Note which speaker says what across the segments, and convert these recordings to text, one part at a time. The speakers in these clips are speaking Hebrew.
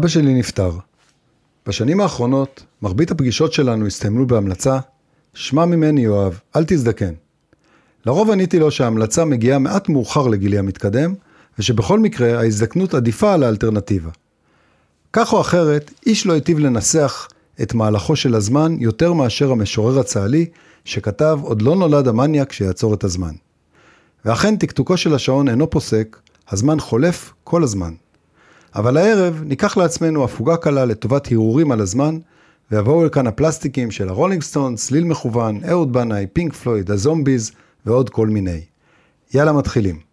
Speaker 1: אבא שלי נפטר. בשנים האחרונות, מרבית הפגישות שלנו הסתיימו בהמלצה, שמע ממני יואב, אל תזדקן. לרוב עניתי לו שההמלצה מגיעה מעט מאוחר לגילי המתקדם, ושבכל מקרה ההזדקנות עדיפה על האלטרנטיבה. כך או אחרת, איש לא היטיב לנסח את מהלכו של הזמן יותר מאשר המשורר הצה"לי, שכתב עוד לא נולד המניאק שיעצור את הזמן. ואכן תקתוקו של השעון אינו פוסק, הזמן חולף כל הזמן. אבל הערב ניקח לעצמנו הפוגה קלה לטובת הרהורים על הזמן, ויבואו לכאן הפלסטיקים של הרולינג סטון, צליל מכוון, אהוד בנאי, פינק פלויד, הזומביז ועוד כל מיני. יאללה מתחילים.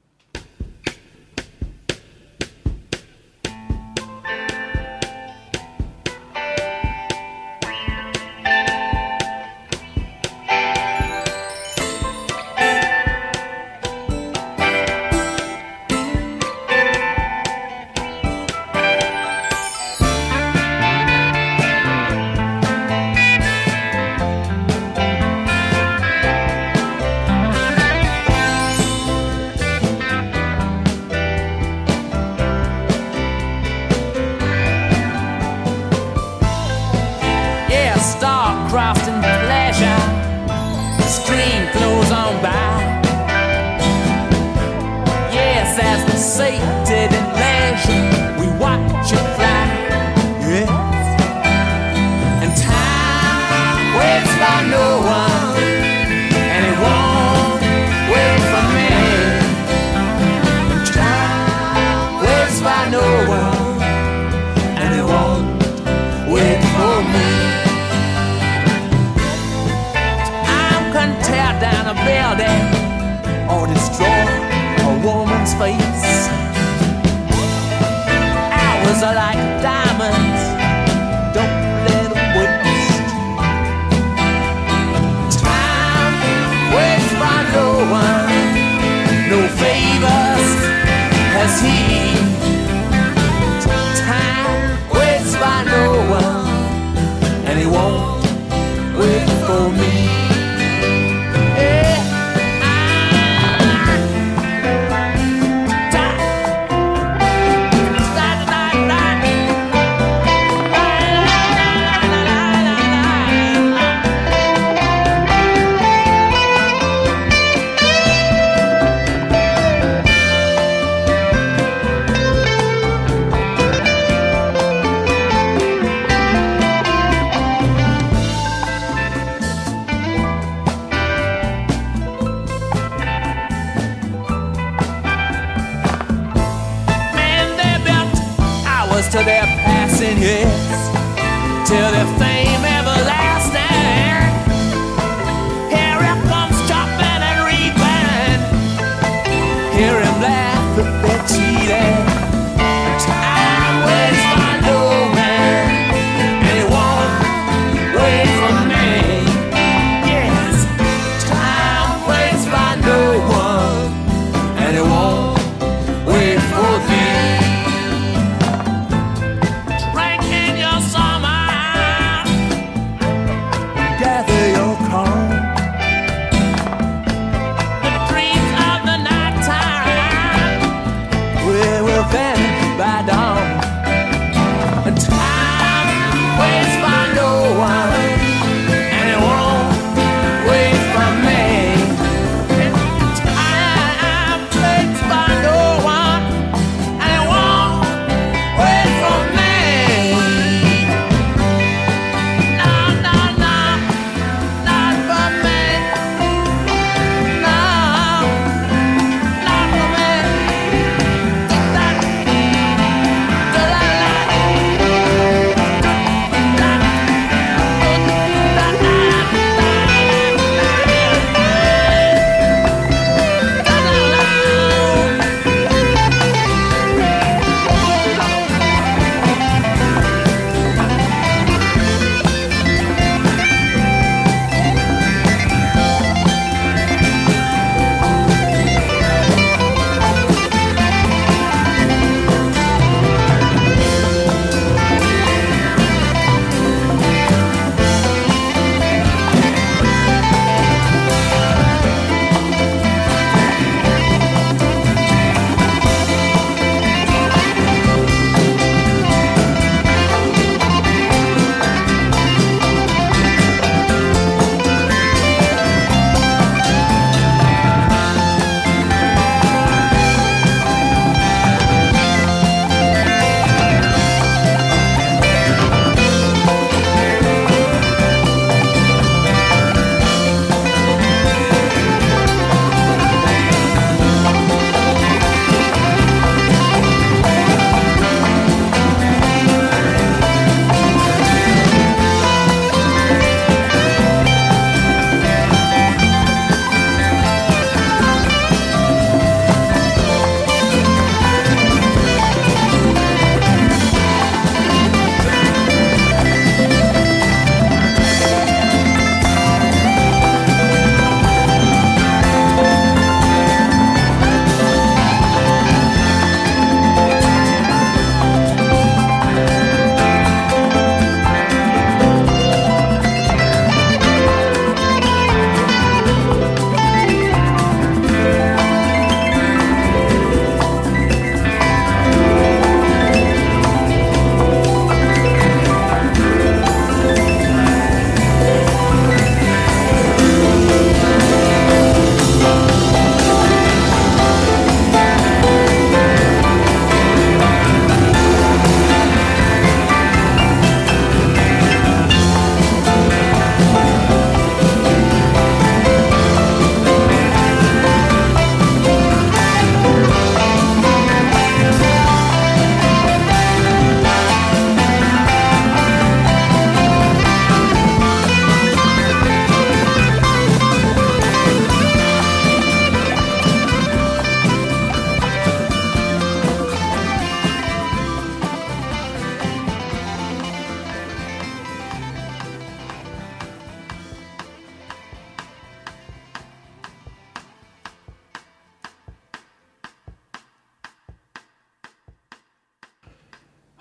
Speaker 1: Cause I like diamonds. Don't let them waste. Time waits for no one, no favors has he.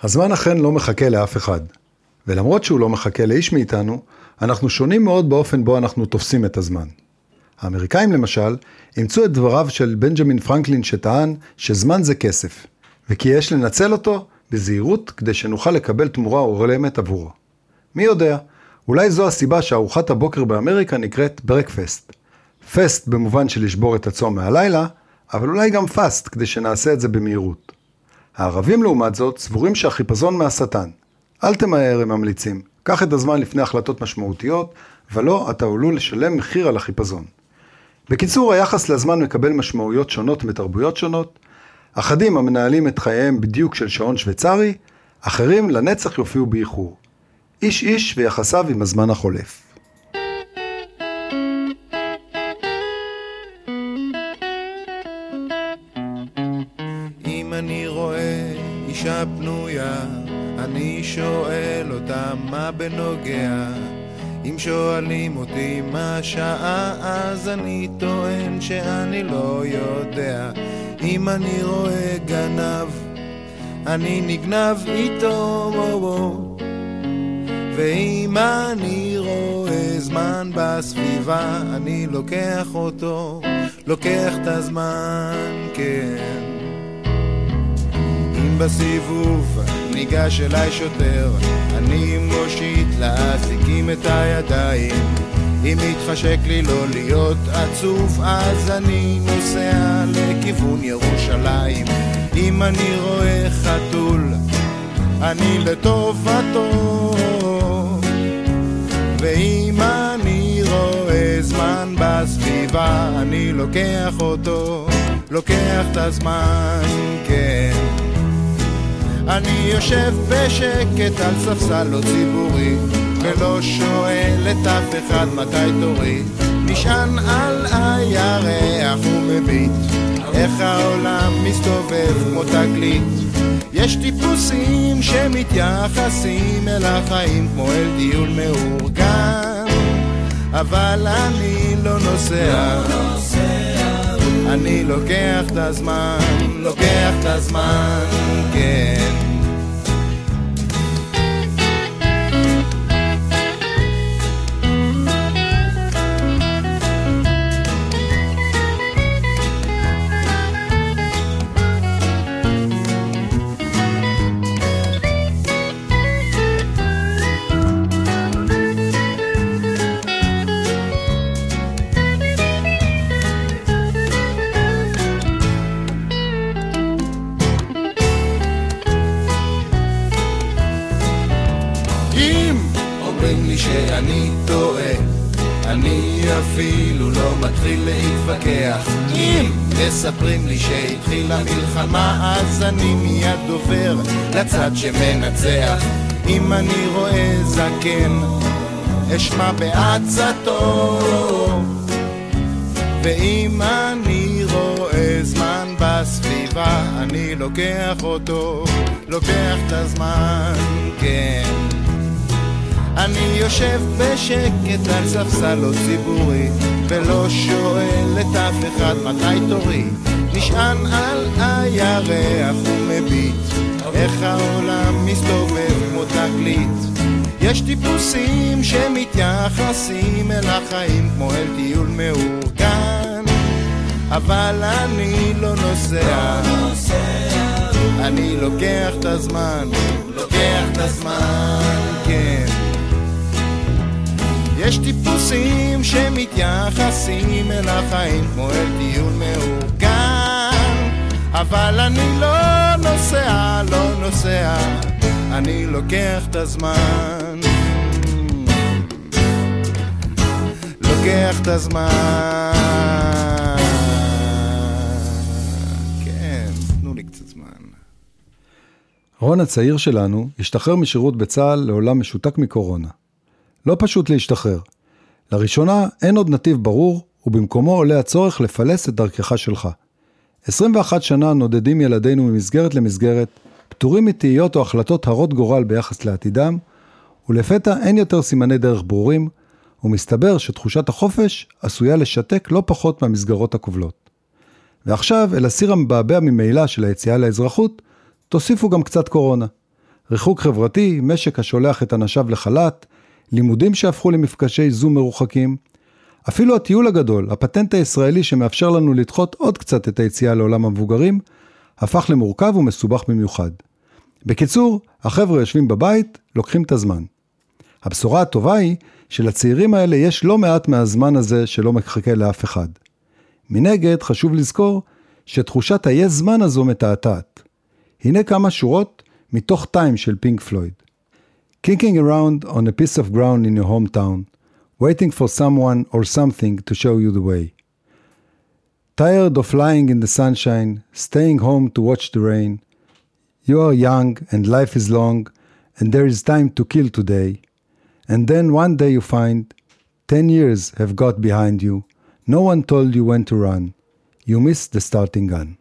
Speaker 2: הזמן אכן לא מחכה לאף אחד. ולמרות שהוא לא מחכה לאיש מאיתנו, אנחנו שונים מאוד באופן בו אנחנו תופסים את הזמן. האמריקאים למשל, אימצו את דבריו של בנג'מין פרנקלין שטען שזמן זה כסף, וכי יש לנצל אותו בזהירות כדי שנוכל לקבל תמורה הולמת עבורו. מי יודע, אולי זו הסיבה שארוחת הבוקר באמריקה נקראת ברקפסט. פסט במובן של לשבור את הצום מהלילה, אבל אולי גם פאסט כדי שנעשה את זה במהירות. הערבים לעומת זאת סבורים שהחיפזון מהשטן. אל תמהר, הם ממליצים. קח את הזמן לפני החלטות משמעותיות, ולא, אתה עלול לשלם מחיר על החיפזון. בקיצור, היחס לזמן מקבל משמעויות שונות בתרבויות שונות. אחדים המנהלים את חייהם בדיוק של שעון שוויצרי, אחרים לנצח יופיעו באיחור. איש איש ויחסיו עם הזמן החולף.
Speaker 3: בנוגע. אם שואלים אותי מה השעה, אז אני טוען שאני לא יודע. אם אני רואה גנב, אני נגנב איתו, ואם אני רואה זמן בסביבה, אני לוקח אותו, לוקח את הזמן, כן. אם בסיבוב ניגש אליי שוטר, אני מושיט לאזיקים את הידיים. אם מתחשק לי לא להיות עצוב, אז אני נוסע לכיוון ירושלים. אם אני רואה חתול, אני לטובתו. ואם אני רואה זמן בסביבה, אני לוקח אותו, לוקח את הזמן, כן. אני יושב בשקט על ספסל לא ציבורי, ולא שואל את אף אחד מתי תורי. נשען על הירח ומביט, איך העולם מסתובב כמו תגלית. יש טיפוסים שמתייחסים אל החיים כמו אל דיון מאורגן, אבל אני לא נוסע. אני לוקח את הזמן, לוקח את הזמן, כן. שאני טועה, אני אפילו לא מתחיל להתווכח. אם מספרים לי שהתחילה מלחמה, אז אני מיד עובר לצד שמנצח. אם אני רואה זקן, אשמע בעצתו. ואם אני רואה זמן בסביבה, אני לוקח אותו, לוקח את הזמן, כן. אני יושב בשקט על ספסל לא ציבורי, ולא שואל את אף אחד מתי תורי. נשען על הירח ומביט, איך העולם מסתובב כמו תקליט. יש טיפוסים שמתייחסים אל החיים כמו אל טיול מאורגן, אבל אני לא נוסע. אני לוקח את הזמן, לוקח את הזמן. יש טיפוסים שמתייחסים אל החיים כמו אל טיול מאורגן, אבל אני לא נוסע, לא נוסע, אני לוקח את הזמן. לוקח את הזמן. כן, תנו לי קצת זמן.
Speaker 2: רון הצעיר שלנו השתחרר משירות בצה"ל לעולם משותק מקורונה. לא פשוט להשתחרר. לראשונה אין עוד נתיב ברור, ובמקומו עולה הצורך לפלס את דרכך שלך. 21 שנה נודדים ילדינו ממסגרת למסגרת, פטורים מתהיות או החלטות הרות גורל ביחס לעתידם, ולפתע אין יותר סימני דרך ברורים, ומסתבר שתחושת החופש עשויה לשתק לא פחות מהמסגרות הכובלות. ועכשיו, אל הסיר המבעבע ממילא של היציאה לאזרחות, תוסיפו גם קצת קורונה. ריחוק חברתי, משק השולח את אנשיו לחל"ת, לימודים שהפכו למפגשי זום מרוחקים, אפילו הטיול הגדול, הפטנט הישראלי שמאפשר לנו לדחות עוד קצת את היציאה לעולם המבוגרים, הפך למורכב ומסובך במיוחד. בקיצור, החבר'ה יושבים בבית, לוקחים את הזמן. הבשורה הטובה היא שלצעירים האלה יש לא מעט מהזמן הזה שלא מחכה לאף אחד. מנגד, חשוב לזכור שתחושת היש זמן הזו מתעתעת. הנה כמה שורות מתוך טיים של פינק פלויד. Kicking around on a piece of ground in your hometown, waiting for someone or something to show you the way. Tired of lying in the sunshine, staying home to watch the rain. You are young and life is long, and there is time to kill today. And then one day you find 10 years have got behind you. No one told you when to run. You missed the starting gun.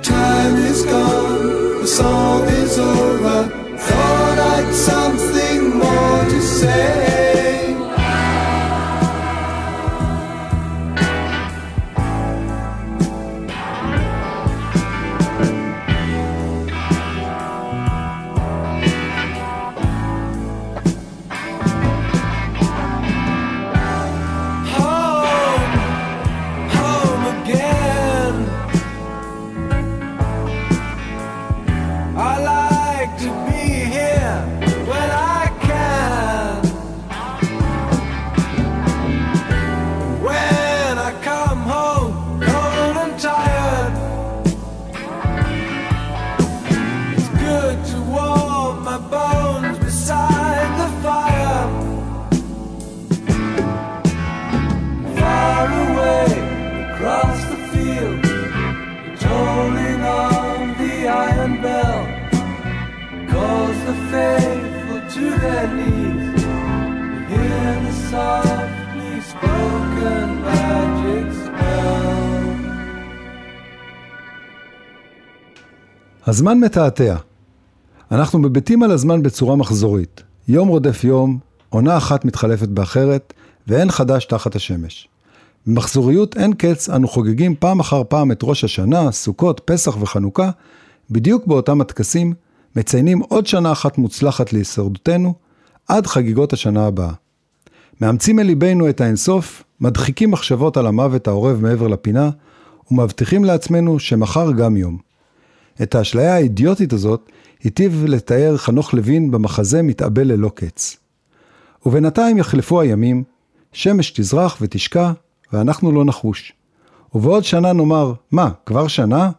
Speaker 4: The time is gone, the song is over. Thought I'd something
Speaker 5: more to
Speaker 4: say.
Speaker 2: הזמן מתעתע. אנחנו מביטים על הזמן בצורה מחזורית. יום רודף יום, עונה אחת מתחלפת באחרת, ואין חדש תחת השמש. במחזוריות אין קץ אנו חוגגים פעם אחר פעם את ראש השנה, סוכות, פסח וחנוכה, בדיוק באותם הטקסים, מציינים עוד שנה אחת מוצלחת להישרדותנו, עד חגיגות השנה הבאה. מאמצים אל ליבנו את האינסוף, מדחיקים מחשבות על המוות האורב מעבר לפינה, ומבטיחים לעצמנו שמחר גם יום. את האשליה האידיוטית הזאת היטיב לתאר חנוך לוין במחזה מתאבל ללא קץ. ובינתיים יחלפו הימים, שמש תזרח ותשקע, ואנחנו לא נחוש. ובעוד שנה נאמר, מה, כבר שנה?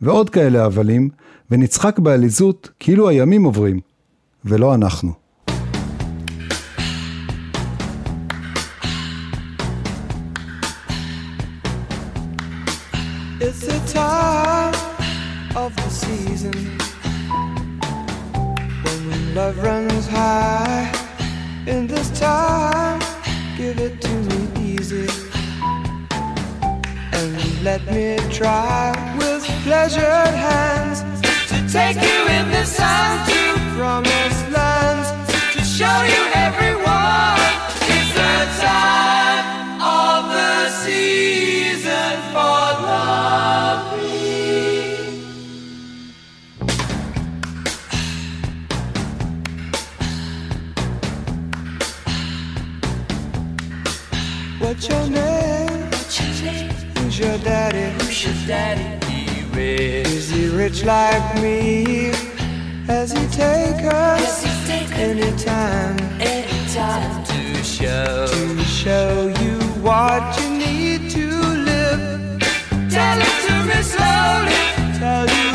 Speaker 2: ועוד כאלה הבלים, ונצחק בעליזות כאילו הימים עוברים, ולא אנחנו.
Speaker 6: It's the time season when love runs high. In this time, give it to me easy and let me try with pleasured hands to take you in the sun to promised lands to show you What's your name? Who's your daddy? Who's your daddy? He rich. Is he rich like me? Has he take us anytime? Anytime to show to show you what you need to live. Tell it to me slowly. Tell you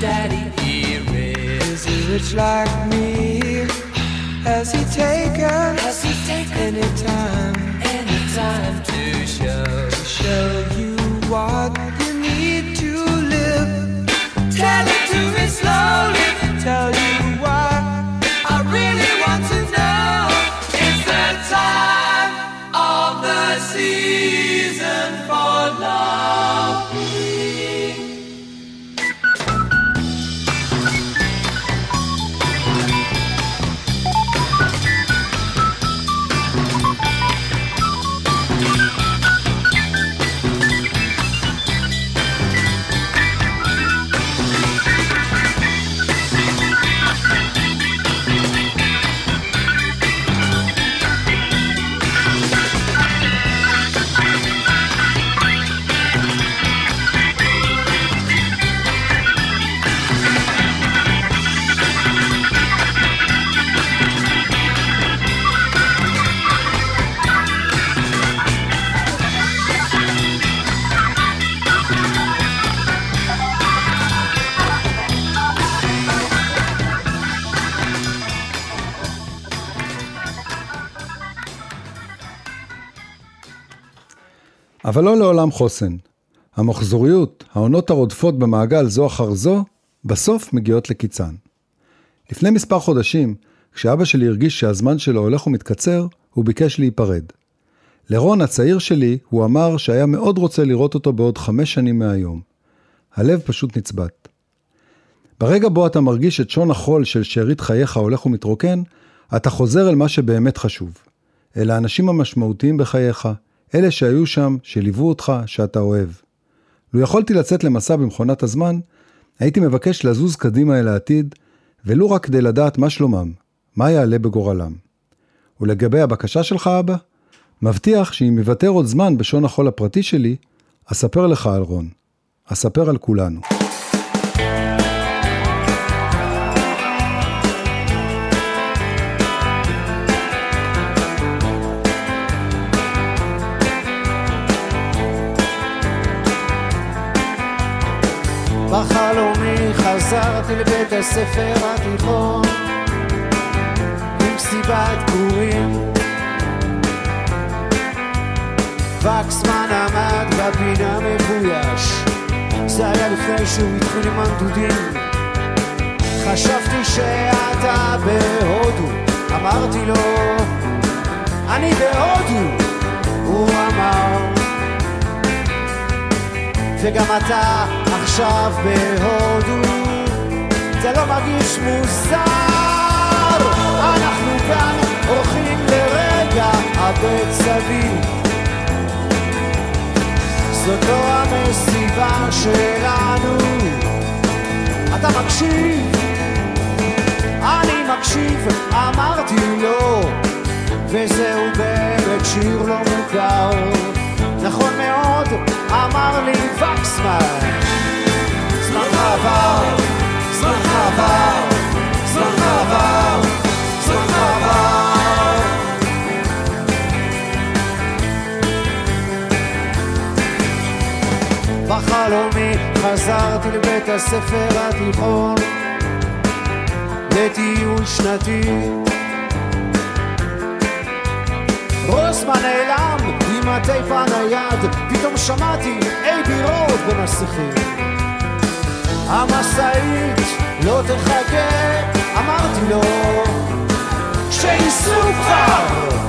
Speaker 6: daddy? He. Is he rich like me? Has he taken? Has he taken anytime? Anytime to
Speaker 2: אבל לא לעולם חוסן. המחזוריות, העונות הרודפות במעגל זו אחר זו, בסוף מגיעות לקיצן. לפני מספר חודשים, כשאבא שלי הרגיש שהזמן שלו הולך ומתקצר, הוא ביקש להיפרד. לרון הצעיר שלי, הוא אמר שהיה מאוד רוצה לראות אותו בעוד חמש שנים מהיום. הלב פשוט נצבט. ברגע בו אתה מרגיש את שעון החול של שארית חייך הולך ומתרוקן, אתה חוזר אל מה שבאמת חשוב. אל האנשים המשמעותיים בחייך, אלה שהיו שם, שליוו אותך, שאתה אוהב. לו יכולתי לצאת למסע במכונת הזמן, הייתי מבקש לזוז קדימה אל העתיד, ולו רק כדי לדעת מה שלומם, מה יעלה בגורלם. ולגבי הבקשה שלך, אבא? מבטיח שאם יוותר עוד זמן בשעון החול הפרטי שלי, אספר לך על רון. אספר על כולנו.
Speaker 7: בחלומי חזרתי לבית הספר התיכון עם מסיבת פורים וקסמן עמד בפינה מבויש. זה היה לפני שהוא התחיל עם הנדודים. חשבתי שאתה בהודו. אמרתי לו אני בהודו הוא אמר. וגם אתה עכשיו בהודו. זה לא מרגיש מוזר. אנחנו כאן הולכים לרגע הבית סביב. זאת לא המסיבה שלנו. אתה מקשיב? אני מקשיב, אמרתי לו וזהו באמת שיר לא מוכר. נכון מאוד, אמר לי וקסמן בחלומי חזרתי לבית הספר התיכון לטיול שנתי רוסמן נעלם עם הטייפ הנייד, פתאום שמעתי אייבי רוד בין השיחים. המשאית לא תחכה, אמרתי לו, שייסעו כבר,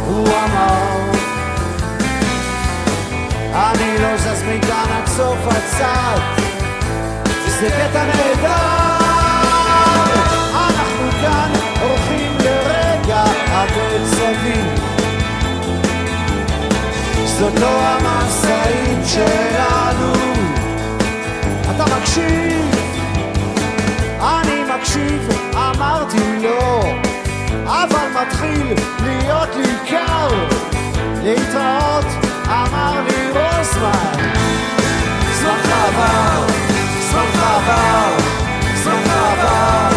Speaker 7: הוא אמר. אני לא זז מכאן עד סוף הצד, זה קטע נהדר. אנחנו כאן הולכים לרגע הבית סביב. זאת לא המשאית שלנו אתה מקשיב? אבל מתחיל להיות לי קר. להתראות, אמר לי רוסמן זמן עבר, זמן עבר, זמן עבר,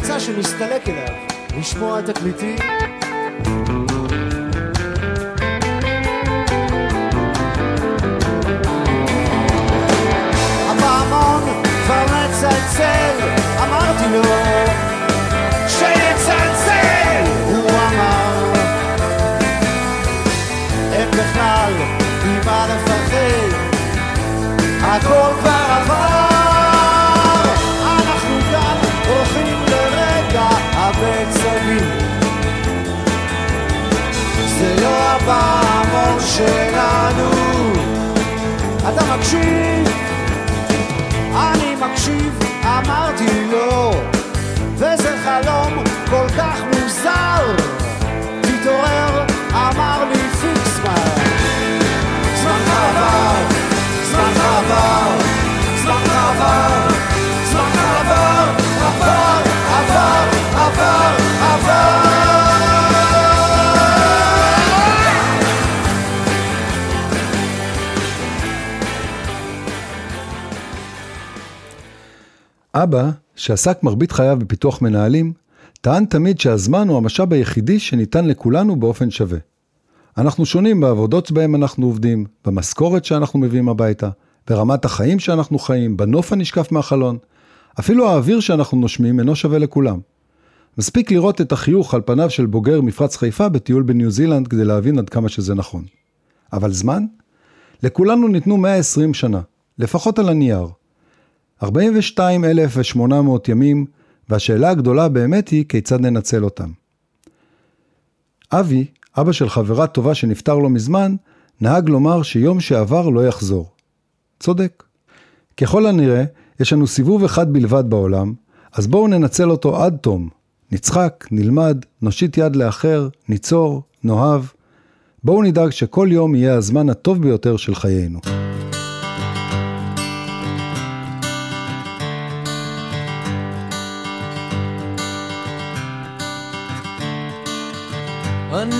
Speaker 7: מצא שנסתלק אליו, לשמוע תקליטים. הפעמון כבר מצלצל, אמרתי לו שיצלצל, הוא אמר. אין בכלל ממה לפחד? הכל מקשיב, אני מקשיב.
Speaker 2: אבא, שעסק מרבית חייו בפיתוח מנהלים, טען תמיד שהזמן הוא המשאב היחידי שניתן לכולנו באופן שווה. אנחנו שונים בעבודות בהם אנחנו עובדים, במשכורת שאנחנו מביאים הביתה, ברמת החיים שאנחנו חיים, בנוף הנשקף מהחלון. אפילו האוויר שאנחנו נושמים אינו שווה לכולם. מספיק לראות את החיוך על פניו של בוגר מפרץ חיפה בטיול בניו זילנד כדי להבין עד כמה שזה נכון. אבל זמן? לכולנו ניתנו 120 שנה, לפחות על הנייר. 42,800 ימים, והשאלה הגדולה באמת היא כיצד ננצל אותם. אבי, אבא של חברה טובה שנפטר לא מזמן, נהג לומר שיום שעבר לא יחזור. צודק. ככל הנראה, יש לנו סיבוב אחד בלבד בעולם, אז בואו ננצל אותו עד תום. נצחק, נלמד, נושיט יד לאחר, ניצור, נאהב. בואו נדאג שכל יום יהיה הזמן הטוב ביותר של חיינו.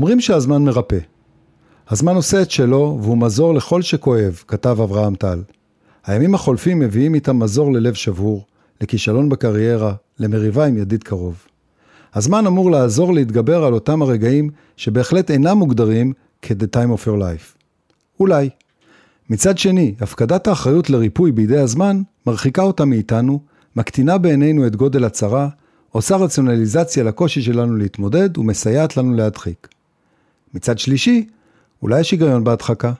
Speaker 2: אומרים שהזמן מרפא. הזמן עושה את שלו והוא מזור לכל שכואב, כתב אברהם טל. הימים החולפים מביאים איתם מזור ללב שבור, לכישלון בקריירה, למריבה עם ידיד קרוב. הזמן אמור לעזור להתגבר על אותם הרגעים שבהחלט אינם מוגדרים כ-the time of your life. אולי. מצד שני, הפקדת האחריות לריפוי בידי הזמן מרחיקה אותה מאיתנו, מקטינה בעינינו את גודל הצרה, עושה רציונליזציה לקושי שלנו להתמודד ומסייעת לנו להדחיק. מצד שלישי, אולי יש היגיון בהדחקה?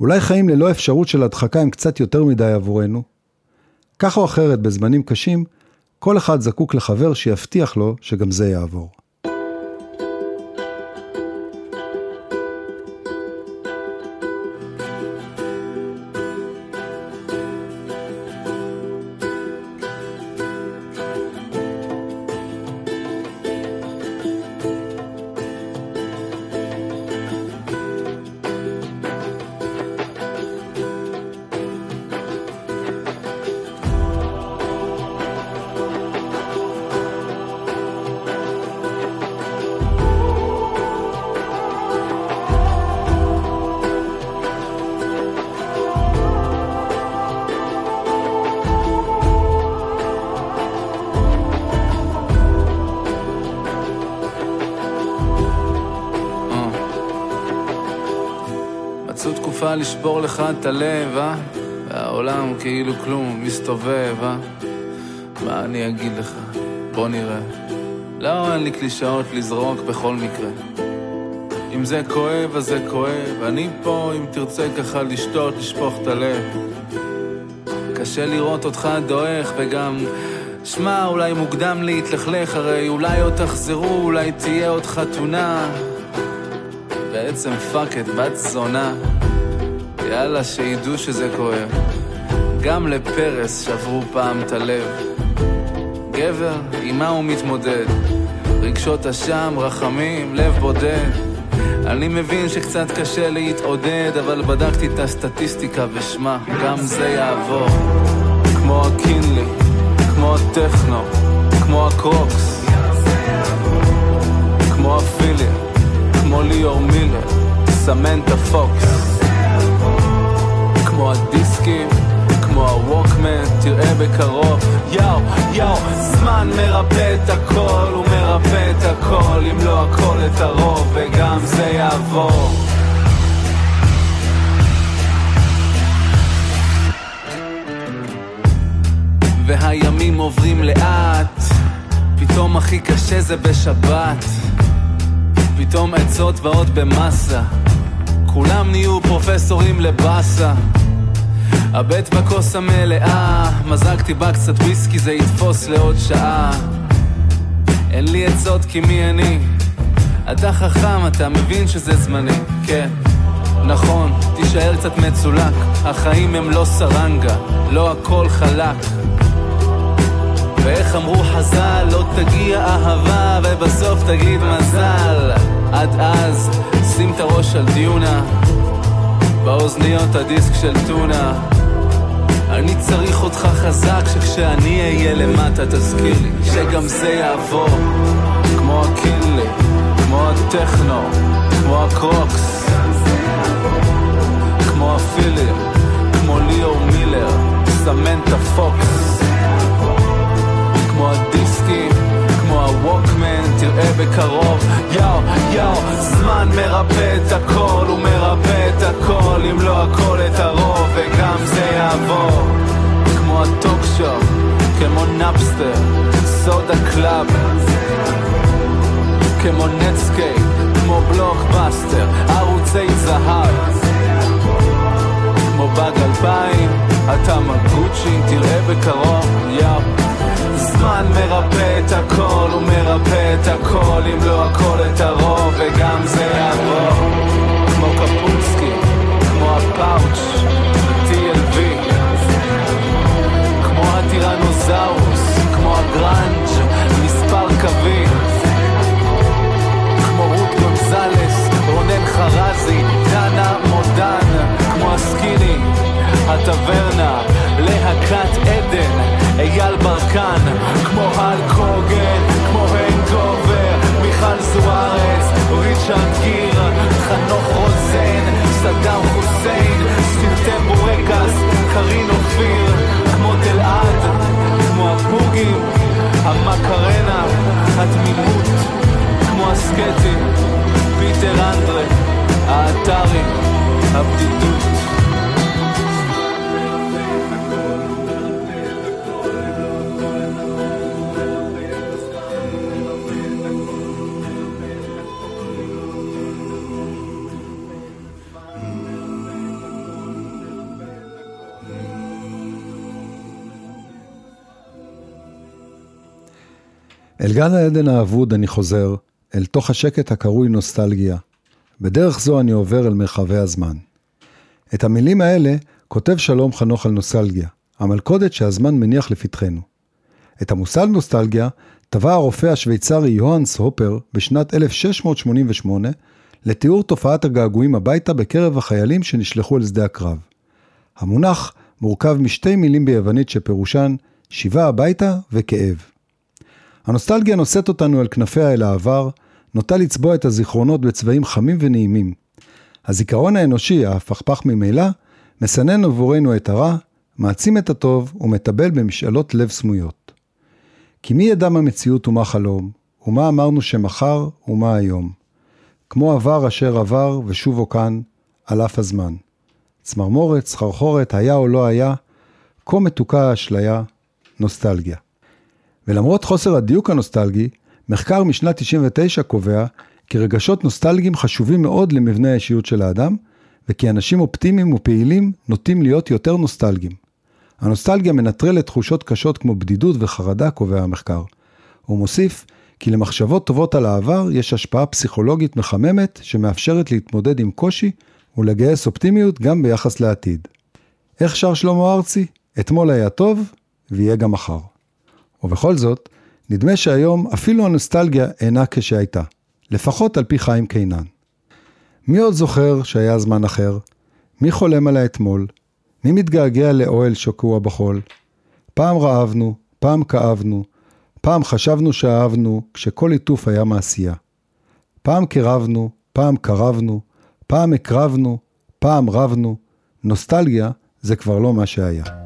Speaker 2: אולי חיים ללא אפשרות של הדחקה הם קצת יותר מדי עבורנו? כך או אחרת, בזמנים קשים, כל אחד זקוק לחבר שיבטיח לו שגם זה יעבור.
Speaker 8: לשבור לך את הלב, אה? והעולם כאילו כלום מסתובב, אה? מה אני אגיד לך? בוא נראה. לא, אין לי קלישאות לזרוק בכל מקרה. אם זה כואב, אז זה כואב. אני פה, אם תרצה ככה לשתות, לשפוך את הלב. קשה לראות אותך דועך, וגם... שמע, אולי מוקדם להתלכלך, הרי אולי עוד תחזרו, אולי תהיה עוד חתונה. בעצם fuck את בת זונה. יאללה, שידעו שזה כואב. גם לפרס שברו פעם את הלב. גבר, עם מה הוא מתמודד? רגשות אשם, רחמים, לב בודד. אני מבין שקצת קשה להתעודד, אבל בדקתי את הסטטיסטיקה ושמע, גם זה יעבור. כמו הקינלי, כמו הטכנו, כמו הקרוקס, כמו הפילי, כמו ליאור מילר, סמנטה פוקס, כמו הדיסקים, כמו הווקמן, תראה בקרוב, יאו, יאו, זמן מרפא את הכל, הוא מרפא את הכל, אם לא הכל את הרוב, וגם זה יעבור. והימים עוברים לאט, פתאום הכי קשה זה בשבת, פתאום עצות באות במסה, כולם נהיו פרופסורים לבאסה. הבט בכוס המלאה, מזגתי בה קצת וויסקי, זה יתפוס לעוד שעה. אין לי עצות כי מי אני? אתה חכם, אתה מבין שזה זמני, כן. נכון, תישאר קצת מצולק, החיים הם לא סרנגה, לא הכל חלק. ואיך אמרו חז"ל, לא תגיע אהבה ובסוף תגיד מזל. עד אז, שים את הראש על דיונה, באוזניות הדיסק של טונה. אני צריך אותך חזק, שכשאני אהיה למטה תזכיר לי שגם זה יעבור. כמו הקינלי, כמו הטכנו, כמו הקרוקס, כמו הפילים, כמו ליאור מילר, סמנטה פוקס. כמו הדיסקים, הווקמן, תראה בקרוב, יאו, יאו, זמן מרפא את הכל, הוא מרפא את הכל, אם לא הכל את הרוב, וגם זה יעבור. כמו הטוק שופ, כמו נאפסטר, סודה קלאב, כמו נטסקייפ, כמו בלוקבאסטר, ערוצי זהב. כמו באג אלפיים, אתה מגוצ'י, תראה בקרוב, יאו. זמן מרפא את הכל, הוא מרפא את הכל, אם לא הכל את הרוב, וגם זה יעבור. כמו קפוצקי, כמו הפאוץ', ב-TLV, כמו הטירנוזאוס, כמו הגראנג', מספר קווים, כמו רות גונזלס, רונן חרזי, דנה מודן, כמו הסקיני, הטברנה, להקת עדן, אייל ברקן, כמו הל קוגן, כמו הנגובר, מיכל זוארץ, ריצ'רד גיר, חנוך רוזן, סדאם חוסיין, סרטי בורקס, קרין אופיר, כמו תלעד, כמו הבוגים, המקרנה, התמימות, כמו הסקטים, פיטר אנדרה, האתרי, הבדידות.
Speaker 2: אל גן העדן האבוד אני חוזר, אל תוך השקט הקרוי נוסטלגיה. בדרך זו אני עובר אל מרחבי הזמן. את המילים האלה כותב שלום חנוך על נוסטלגיה, המלכודת שהזמן מניח לפתחנו. את המושג נוסטלגיה טבע הרופא השוויצרי יוהאנס הופר בשנת 1688 לתיאור תופעת הגעגועים הביתה בקרב החיילים שנשלחו אל שדה הקרב. המונח מורכב משתי מילים ביוונית שפירושן שיבה הביתה וכאב. הנוסטלגיה נושאת אותנו על כנפיה אל העבר, נוטה לצבוע את הזיכרונות בצבעים חמים ונעימים. הזיכרון האנושי, ההפכפך ממילא, מסנן עבורנו את הרע, מעצים את הטוב ומטבל במשאלות לב סמויות. כי מי ידע מה מציאות ומה חלום, ומה אמרנו שמחר ומה היום. כמו עבר אשר עבר ושובו כאן, על אף הזמן. צמרמורת, סחרחורת, היה או לא היה, כה מתוקה האשליה, נוסטלגיה. ולמרות חוסר הדיוק הנוסטלגי, מחקר משנת 99 קובע כי רגשות נוסטלגיים חשובים מאוד למבנה האישיות של האדם, וכי אנשים אופטימיים ופעילים נוטים להיות יותר נוסטלגיים. הנוסטלגיה מנטרלת תחושות קשות כמו בדידות וחרדה, קובע המחקר. הוא מוסיף כי למחשבות טובות על העבר יש השפעה פסיכולוגית מחממת שמאפשרת להתמודד עם קושי ולגייס אופטימיות גם ביחס לעתיד. איך שר שלמה ארצי? אתמול היה טוב, ויהיה גם מחר. ובכל זאת, נדמה שהיום אפילו הנוסטלגיה אינה כשהייתה, לפחות על פי חיים קינן. מי עוד זוכר שהיה זמן אחר? מי חולם על האתמול? מי מתגעגע לאוהל שקוע בחול? פעם רעבנו, פעם כאבנו, פעם חשבנו שאהבנו, כשכל ליטוף היה מעשייה. פעם קירבנו, פעם קרבנו, פעם הקרבנו, פעם רבנו, נוסטלגיה זה כבר לא מה שהיה.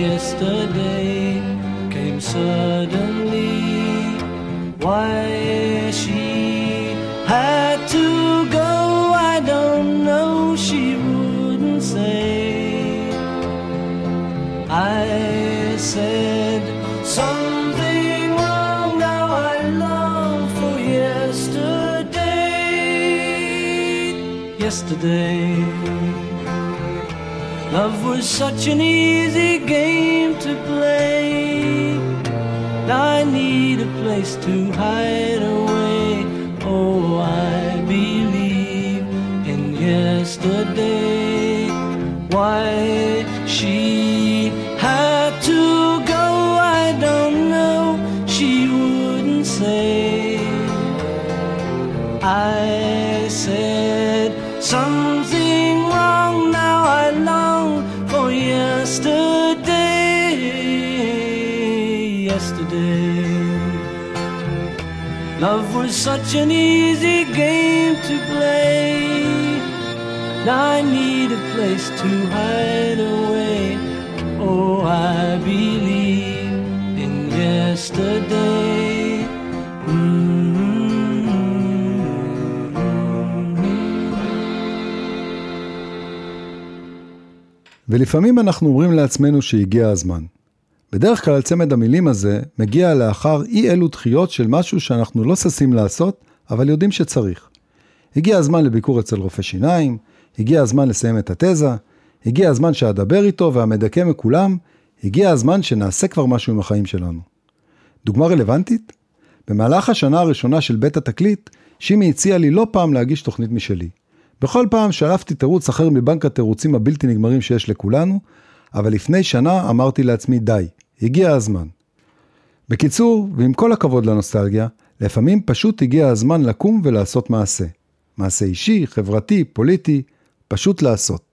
Speaker 4: yesterday came suddenly. Why she had to go, I don't know. She wouldn't say. I said something wrong. Now I long for yesterday. Yesterday. Love was such an easy game to play. I need a place to hide away. Oh, I believe in yesterday. Why love was such an easy game to play. Now I need a place to hide away. Oh, I believe in yesterday. Mm-hmm.
Speaker 2: ולפעמים אנחנו אומרים לעצמנו שהגיע הזמן. בדרך כלל צמד המילים הזה מגיע לאחר אי אלו דחיות של משהו שאנחנו לא ששים לעשות, אבל יודעים שצריך. הגיע הזמן לביקור אצל רופא שיניים, הגיע הזמן לסיים את התזה, הגיע הזמן שאדבר איתו והמדכא מכולם, הגיע הזמן שנעשה כבר משהו עם החיים שלנו. דוגמה רלוונטית? במהלך השנה הראשונה של בית התקליט, שימי הציע לי לא פעם להגיש תוכנית משלי. בכל פעם שלפתי תירוץ אחר מבנק התירוצים הבלתי נגמרים שיש לכולנו, אבל לפני שנה אמרתי לעצמי די, הגיע הזמן. בקיצור, ועם כל הכבוד לנוסטלגיה, לפעמים פשוט הגיע הזמן לקום ולעשות מעשה. מעשה אישי, חברתי, פוליטי, פשוט לעשות.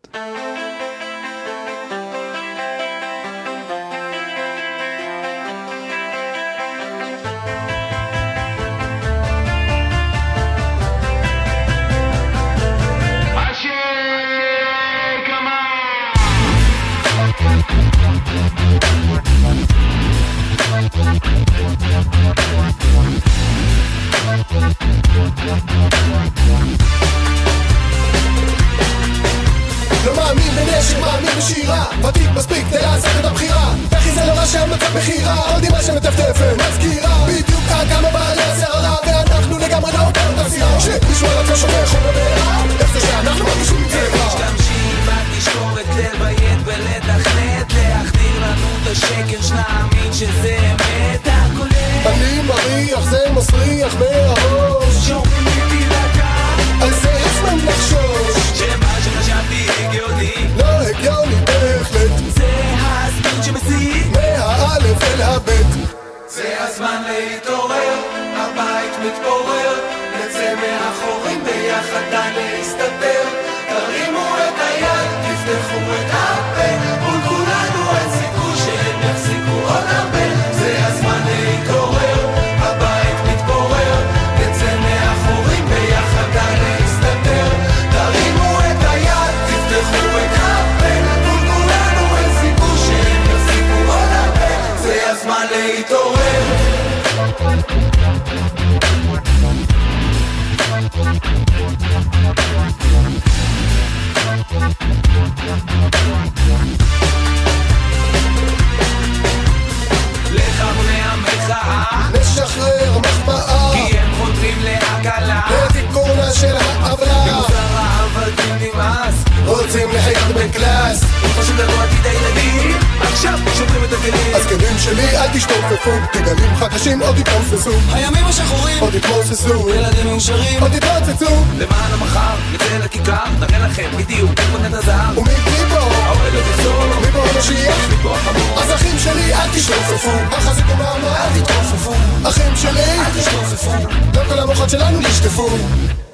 Speaker 9: לא כל המוחות שלנו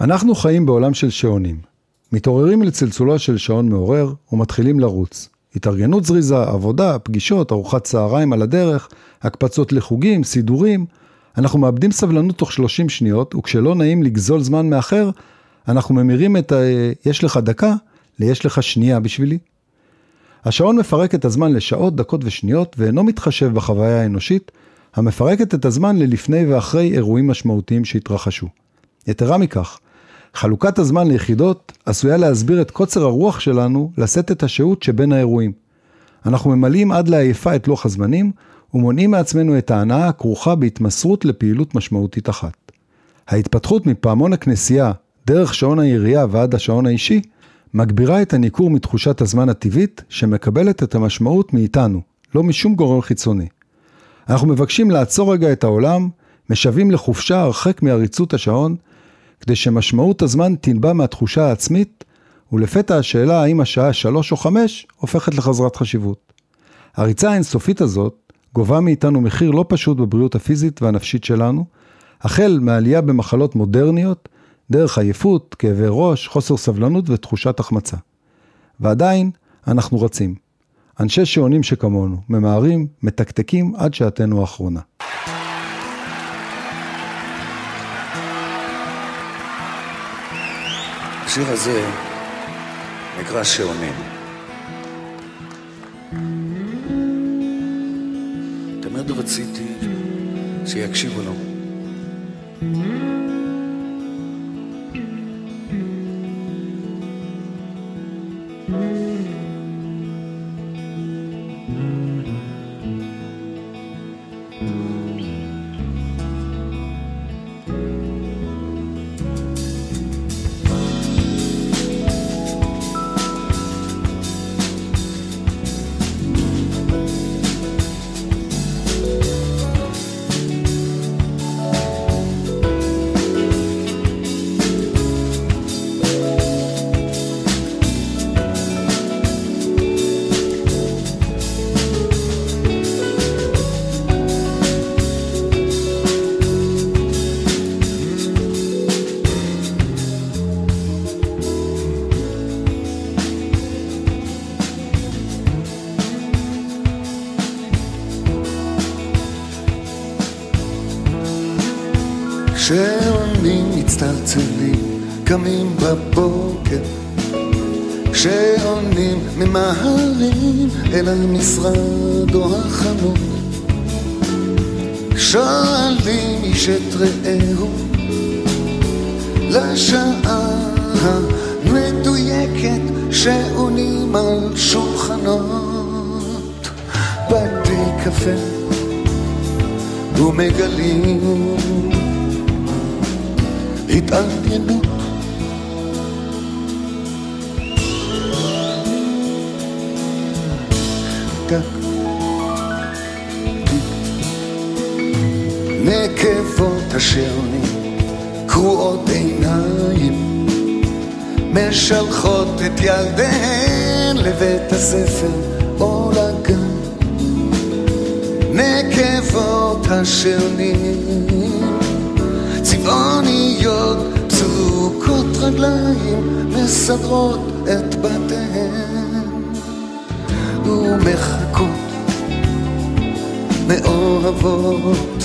Speaker 2: אנחנו חיים בעולם של שעונים. מתעוררים לצלצולו של שעון מעורר ומתחילים לרוץ. התארגנות זריזה, עבודה, פגישות, ארוחת צהריים על הדרך, הקפצות לחוגים, סידורים. אנחנו מאבדים סבלנות תוך 30 שניות, וכשלא נעים לגזול זמן מאחר, אנחנו ממירים את ה... יש לך דקה ליש לך שנייה בשבילי. השעון מפרק את הזמן לשעות, דקות ושניות, ואינו מתחשב בחוויה האנושית, המפרקת את הזמן ללפני ואחרי אירועים משמעותיים שהתרחשו. יתרה מכך, חלוקת הזמן ליחידות עשויה להסביר את קוצר הרוח שלנו לשאת את השהות שבין האירועים. אנחנו ממלאים עד לעייפה את לוח הזמנים ומונעים מעצמנו את ההנאה הכרוכה בהתמסרות לפעילות משמעותית אחת. ההתפתחות מפעמון הכנסייה דרך שעון העירייה ועד השעון האישי מגבירה את הניכור מתחושת הזמן הטבעית שמקבלת את המשמעות מאיתנו, לא משום גורם חיצוני. אנחנו מבקשים לעצור רגע את העולם, משווים לחופשה הרחק מעריצות השעון, כדי שמשמעות הזמן תנבע מהתחושה העצמית, ולפתע השאלה האם השעה שלוש או חמש הופכת לחזרת חשיבות. הריצה האינסופית הזאת גובה מאיתנו מחיר לא פשוט בבריאות הפיזית והנפשית שלנו, החל מעלייה במחלות מודרניות, דרך עייפות, כאבי ראש, חוסר סבלנות ותחושת החמצה. ועדיין, אנחנו רצים. אנשי שעונים שכמונו, ממהרים, מתקתקים עד שעתנו האחרונה.
Speaker 10: השיר הזה נקרא שעונים. תמיד רציתי שיקשיבו לו.
Speaker 11: קמים בבוקר, שעונים ממהרים אל המשרד או החנות. שואלים איש את רעהו לשעה המדויקת שעונים על שולחנות בתי קפה ומגלים התעניינות מתקשרני, קרועות עיניים, משלחות את ילדיהן לבית הספר או לגן, נקבות השנים, צבעוניות, פסוקות רגליים, מסדרות את בתיהן ומחכות מאוהבות.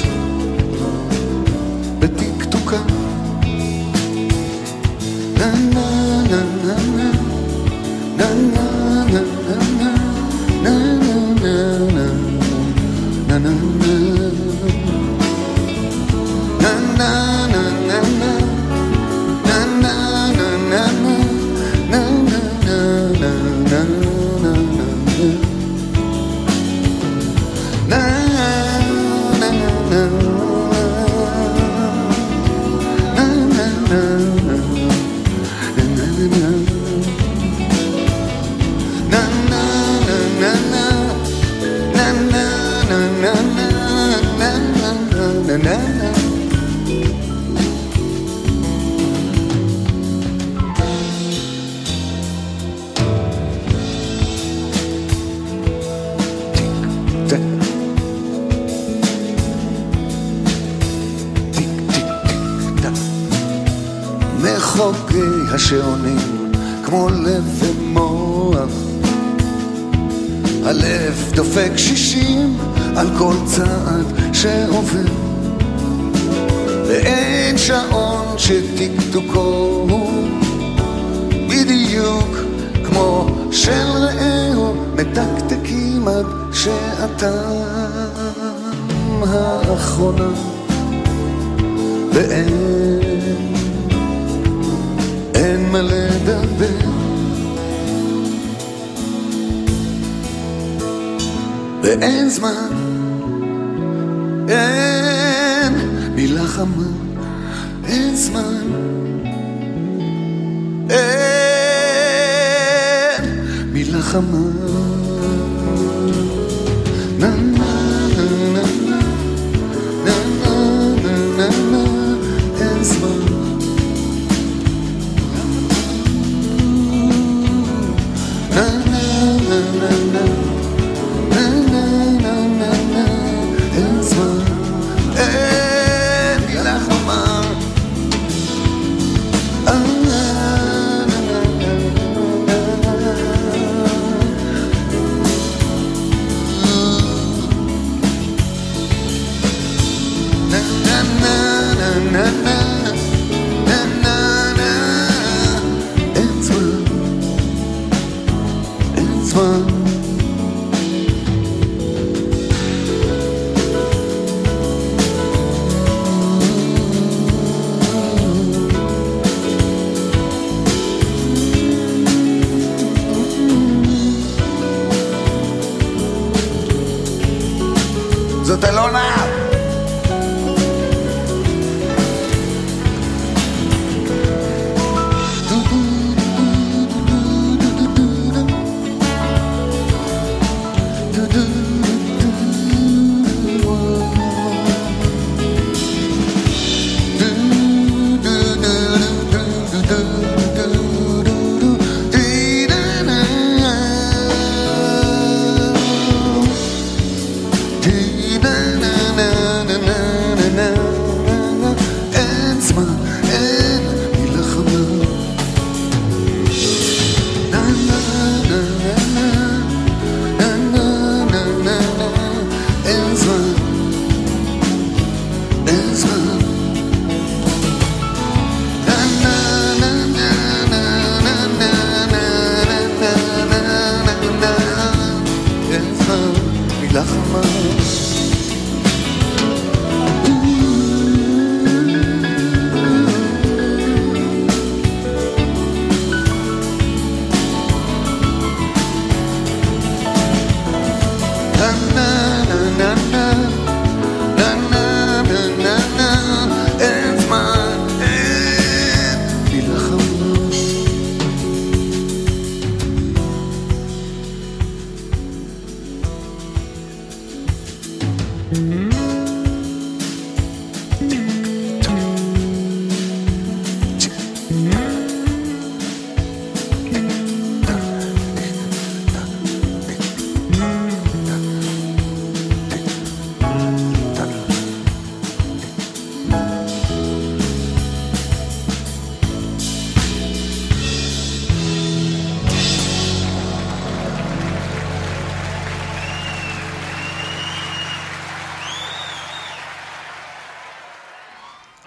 Speaker 11: Mm-hmm.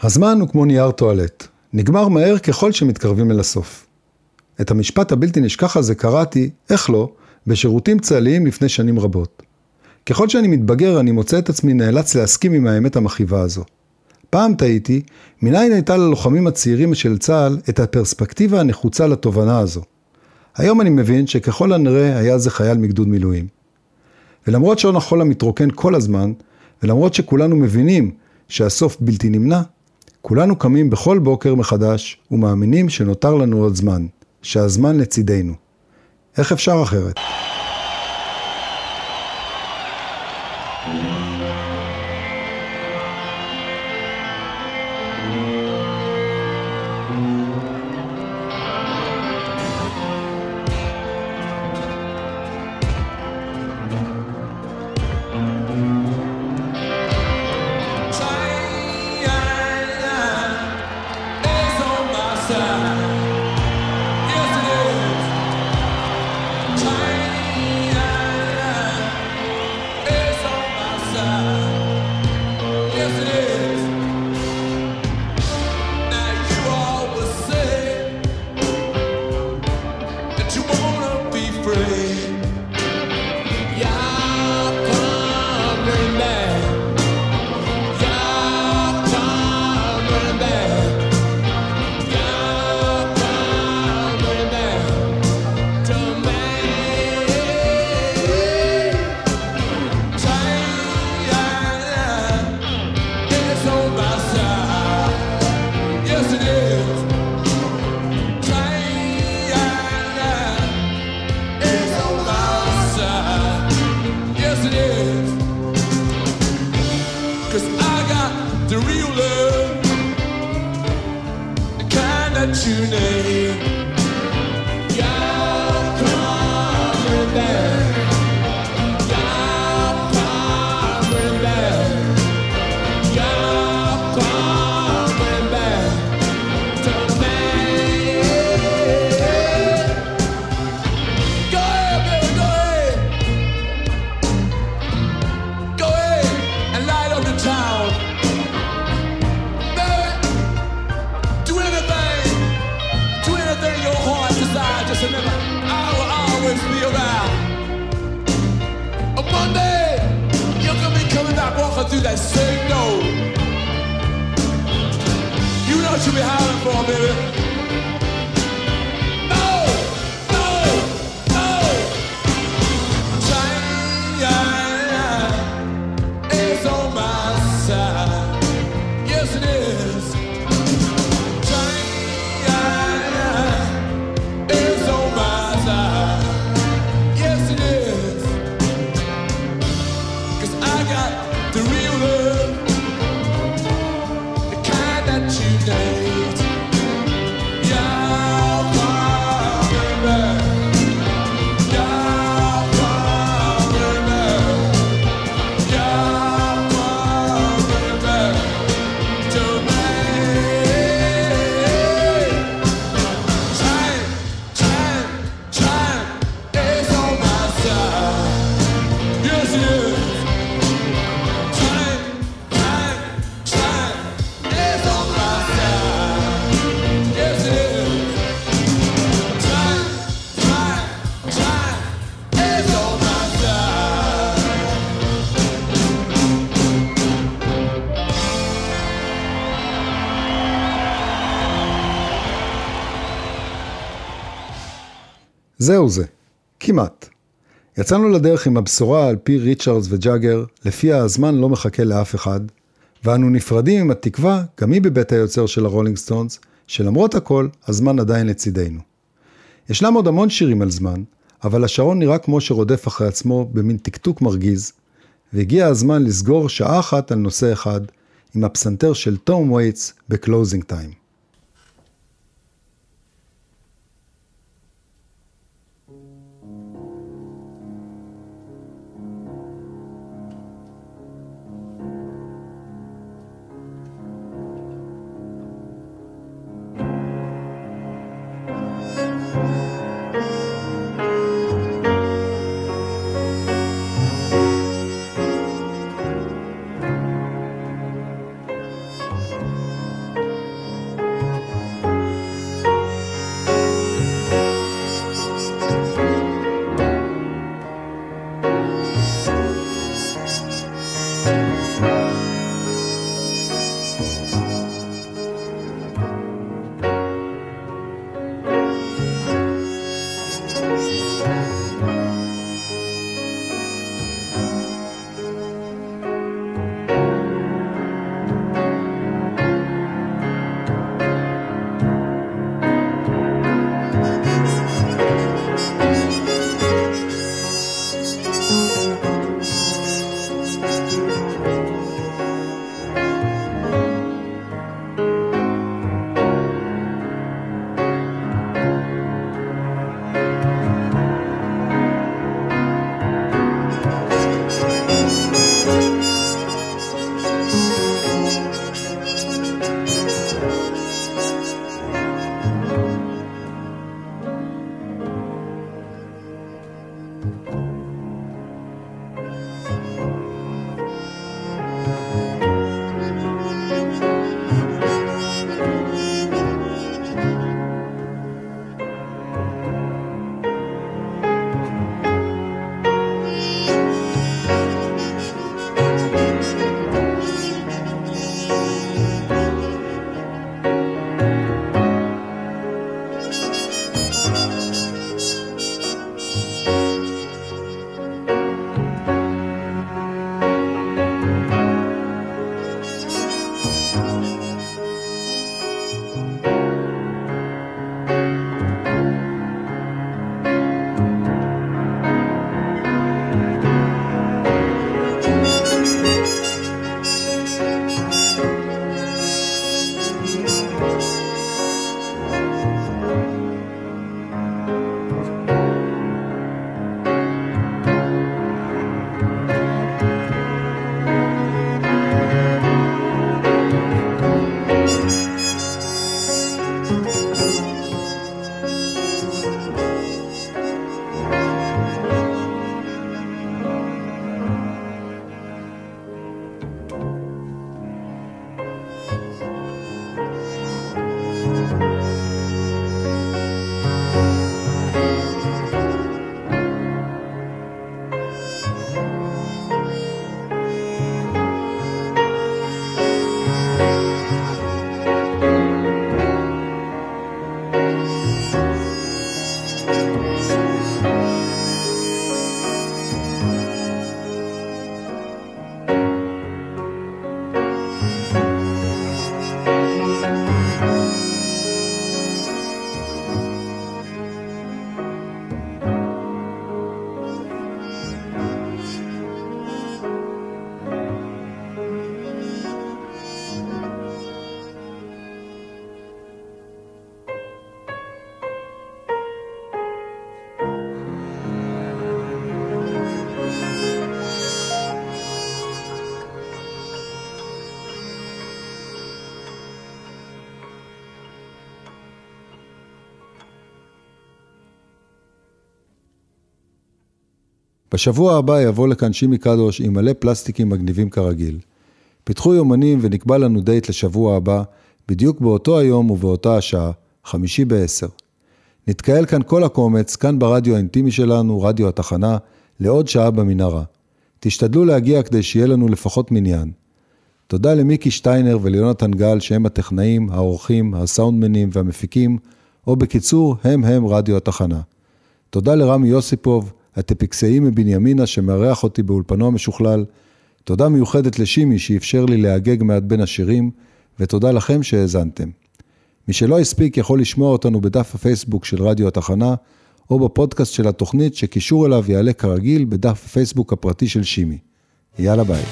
Speaker 2: הזמן הוא כמו נייר טואלט, נגמר מהר ככל שמתקרבים אל הסוף. את המשפט הבלתי נשכח הזה קראתי, איך לא, בשירותים צה"ליים לפני שנים רבות. ככל שאני מתבגר אני מוצא את עצמי נאלץ להסכים עם האמת המכאיבה הזו. פעם תהיתי, מניין הייתה ללוחמים הצעירים של צה"ל את הפרספקטיבה הנחוצה לתובנה הזו. היום אני מבין שככל הנראה היה זה חייל מגדוד מילואים. ולמרות שעון החול המתרוקן כל הזמן, ולמרות שכולנו מבינים שהסוף בלתי נמנע, כולנו קמים בכל בוקר מחדש ומאמינים שנותר לנו עוד זמן, שהזמן לצידנו. איך אפשר אחרת? זהו זה, כמעט. יצאנו לדרך עם הבשורה על פי ריצ'רדס וג'אגר, לפיה הזמן לא מחכה לאף אחד, ואנו נפרדים עם התקווה, גם היא בבית היוצר של הרולינג סטונס, שלמרות הכל, הזמן עדיין לצידנו. ישנם עוד המון שירים על זמן, אבל השעון נראה כמו שרודף אחרי עצמו במין טקטוק מרגיז, והגיע הזמן לסגור שעה אחת על נושא אחד, עם הפסנתר של תום וייטס ב Closing Time. בשבוע הבא יבוא לכאן שימי קדוש עם מלא פלסטיקים מגניבים כרגיל. פיתחו יומנים ונקבע לנו דייט לשבוע הבא, בדיוק באותו היום ובאותה השעה, חמישי בעשר. נתקהל כאן כל הקומץ, כאן ברדיו האינטימי שלנו, רדיו התחנה, לעוד שעה במנהרה. תשתדלו להגיע כדי שיהיה לנו לפחות מניין. תודה למיקי שטיינר וליונתן גל שהם הטכנאים, העורכים, הסאונדמנים והמפיקים, או בקיצור, הם הם רדיו התחנה. תודה לרמי יוסיפוב, הטפיקסאי מבנימינה שמארח אותי באולפנו המשוכלל. תודה מיוחדת לשימי שאפשר לי להגג מעט בין השירים, ותודה לכם שהאזנתם. מי שלא הספיק יכול לשמוע אותנו בדף הפייסבוק של רדיו התחנה, או בפודקאסט של התוכנית שקישור אליו יעלה כרגיל בדף הפייסבוק הפרטי של שימי. יאללה ביי.